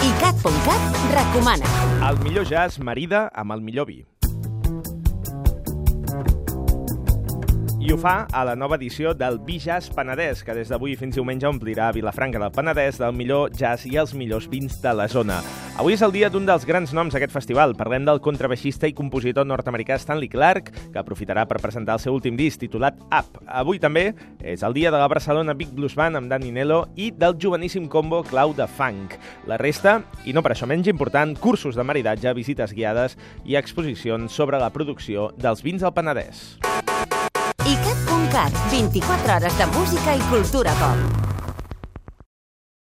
ICAT.cat recomana. El millor jazz marida amb el millor vi. Ho fa a la nova edició del Bijazz Penedès, que des d'avui fins diumenge omplirà Vilafranca del Penedès del millor jazz i els millors vins de la zona. Avui és el dia d'un dels grans noms d'aquest festival. Parlem del contrabaixista i compositor nord-americà Stanley Clark, que aprofitarà per presentar el seu últim disc titulat Up. Avui també és el dia de la Barcelona Big Blues Band amb Danny Nello i del joveníssim combo Clau de Funk. La resta, i no per això menys important, cursos de maridatge, visites guiades i exposicions sobre la producció dels vins del Penedès. ICAT.cat, 24 hores de música i cultura pop.